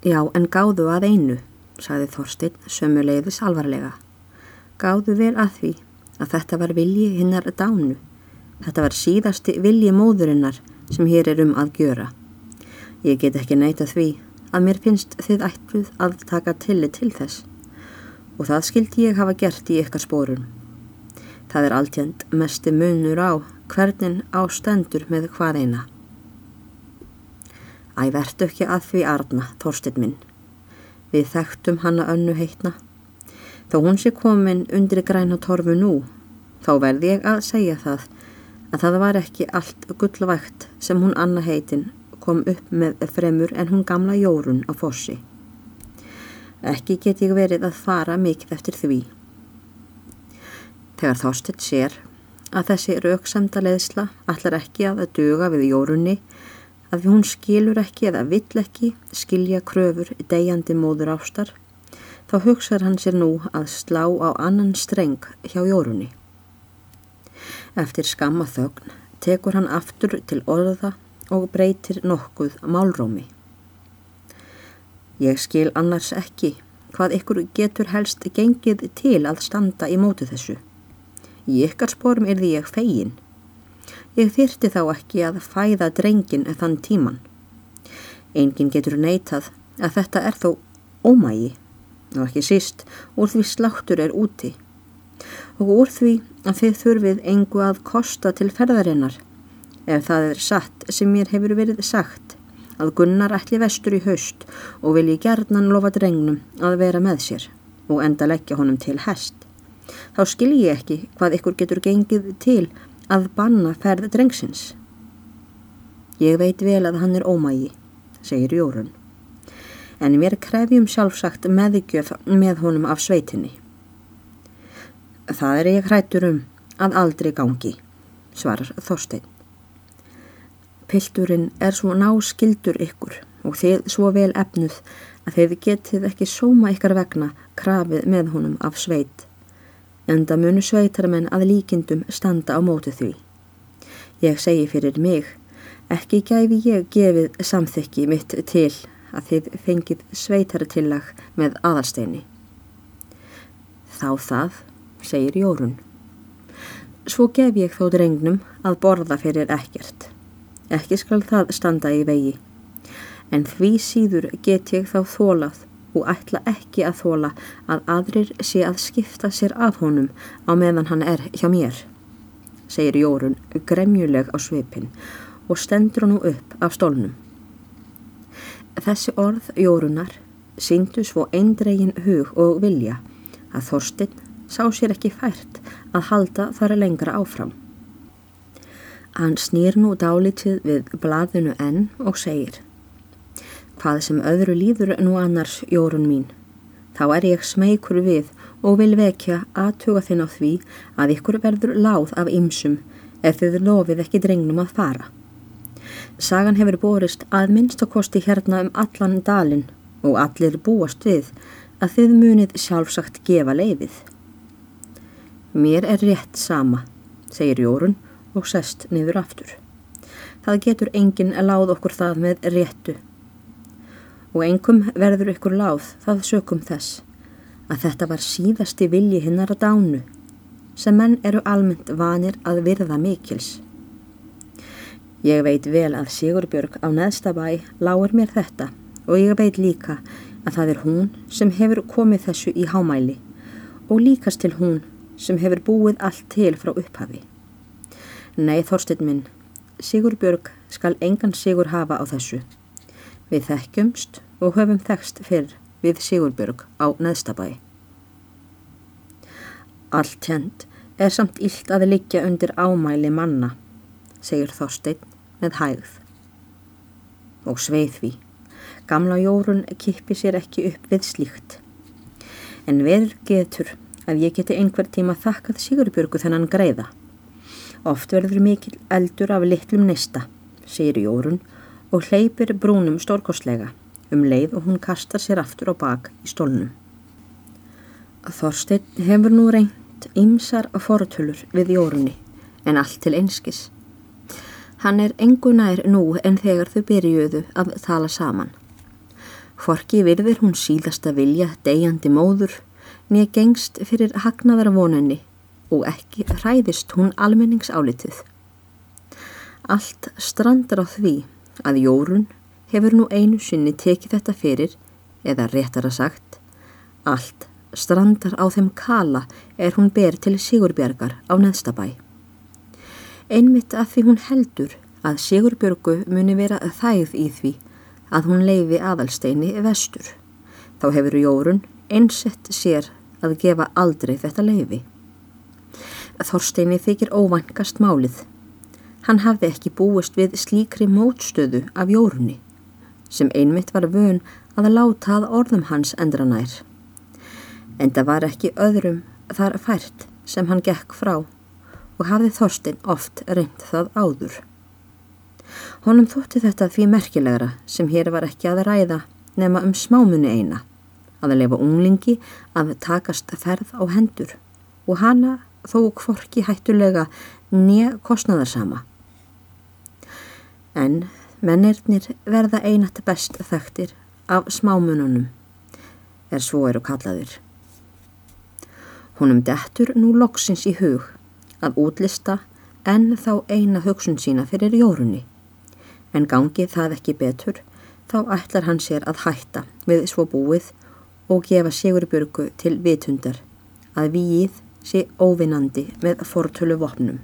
Já, en gáðu að einu, sagði Þorstein sömuleiðis alvarlega. Gáðu vel að því að þetta var vilji hinnar dánu. Þetta var síðasti vilji móðurinnar sem hér er um að gjöra. Ég get ekki neyta því að mér finnst þið ætluð að taka tillit til þess og það skildi ég hafa gert í ykkar spórun. Það er alltjönd mesti munur á hvernig ástendur með hvað eina. Æ, verðtu ekki að því arna, Þorstein minn. Við þekktum hanna önnu heitna. Þó hún sé komin undir græna torfu nú, þá verði ég að segja það að það var ekki allt gullvægt sem hún Anna heitin kom upp með fremur en hún gamla jórun á fossi. Ekki get ég verið að fara mikið eftir því. Þegar Þorstein sér að þessi rauksamda leðsla allar ekki að að duga við jórunni að hún skilur ekki eða vill ekki skilja kröfur degjandi móður ástar, þá hugsaður hann sér nú að slá á annan streng hjá jórunni. Eftir skamma þögn tekur hann aftur til orða og breytir nokkuð málrómi. Ég skil annars ekki hvað ykkur getur helst gengið til að standa í mótu þessu. Í ykkar spórum er því ég fegin Ég þyrti þá ekki að fæða drengin þann tíman. Engin getur neytað að þetta er þó ómægi og ekki síst úr því sláttur er úti og úr því að þið þurfið engu að kosta til ferðarinnar ef það er satt sem mér hefur verið sagt að Gunnar ætli vestur í haust og vilji gerðnan lofa drengnum að vera með sér og enda leggja honum til hest. Þá skil ég ekki hvað ykkur getur gengið til að banna ferð drengsins. Ég veit vel að hann er ómægi, segir Jórun, en mér krefjum sjálfsagt meðgjöf með honum af sveitinni. Það er ég hrættur um að aldrei gangi, svarar Þorstein. Pilturinn er svo náskildur ykkur og þið svo vel efnuð að þið getið ekki sóma ykkar vegna krafið með honum af sveit enda munu sveitarmenn að líkindum standa á mótu því. Ég segi fyrir mig, ekki gæfi ég gefið samþykki mitt til að þið fengið sveitartillag með aðalsteini. Þá það, segir Jórun. Svo gef ég þó drengnum að borða fyrir ekkert. Ekki skal það standa í vegi. En því síður get ég þá þólað og ætla ekki að þóla að aðrir sé að skipta sér af honum á meðan hann er hjá mér, segir Jórun gremjuleg á svipin og stendur hann upp af stólnum. Þessi orð Jórunar síndu svo eindregin hug og vilja að Þorstinn sá sér ekki fært að halda þar lengra áfram. Hann snýr nú dálítið við blaðinu enn og segir Hvað sem öðru líður nú annars jórun mín. Þá er ég smeykur við og vil vekja aðtuga þinn á því að ykkur verður láð af ymsum ef þið lofið ekki drengnum að fara. Sagan hefur borist að minnstakosti hérna um allan dalin og allir búast við að þið munið sjálfsagt gefa leifið. Mér er rétt sama, segir Jórun og sest niður aftur. Það getur enginn láð okkur það með réttu og engum verður ykkur láð það sökum þess að þetta var síðasti vilji hinnar að dánu sem menn eru almennt vanir að virða mikils. Ég veit vel að Sigurbjörg á neðstabæ lágur mér þetta og ég veit líka að það er hún sem hefur komið þessu í hámæli og líkast til hún sem hefur búið allt til frá upphafi. Nei Þorstein minn, Sigurbjörg skal engan Sigur hafa á þessu. Við þekkjumst og höfum þekst fyrr við Sigurbjörg á neðstabæi. Allt hend er samt illt að liggja undir ámæli manna, segir Þorstein með hægð. Og sveið því, gamla jórun kippi sér ekki upp við slíkt. En verð getur að ég geti einhver tíma þakkað Sigurbjörgu þennan greiða. Oft verður mikil eldur af litlum nesta, segir jórun og hleypir brúnum stórkostlega um leið og hún kastar sér aftur á bak í stólnum. Þorstein hefur nú reynt ymsar fortölur við jórunni en allt til einskis. Hann er engunær nú en þegar þau byrjuðu að tala saman. Hvorki virðir hún síðasta vilja deyjandi móður, nýja gengst fyrir hagnaðara vonenni og ekki hræðist hún almenningsálitið. Allt strandar á því að Jórun hefur nú einu sinni tekið þetta fyrir, eða réttara sagt, allt strandar á þeim kala er hún ber til Sigurbjörgar á neðstabæ. Einmitt að því hún heldur að Sigurbjörgu muni vera þægð í því að hún leifi aðalsteini vestur. Þá hefur Jórun einsett sér að gefa aldrei þetta leifi. Þorsteini þykir óvangast málið. Hann hafði ekki búist við slíkri mótstöðu af Jórunni, sem einmitt var vön að láta að orðum hans endranær en það var ekki öðrum þar fært sem hann gekk frá og hafði Þorstein oft reynd það áður. Honum þótti þetta því merkilegra sem hér var ekki að ræða nema um smámunni eina, að lefa unglingi að takast ferð á hendur og hana þó kvorki hættulega nýja kostnaðarsama. En mennirnir verða einat best þekktir af smámununum, er svo eru kallaðir. Húnum dettur nú loksins í hug að útlista en þá eina hugsun sína fyrir jórunni. En gangi það ekki betur, þá ætlar hann sér að hætta við svo búið og gefa Sigurbjörgu til vitundar að við sé óvinnandi með fortölu vopnum.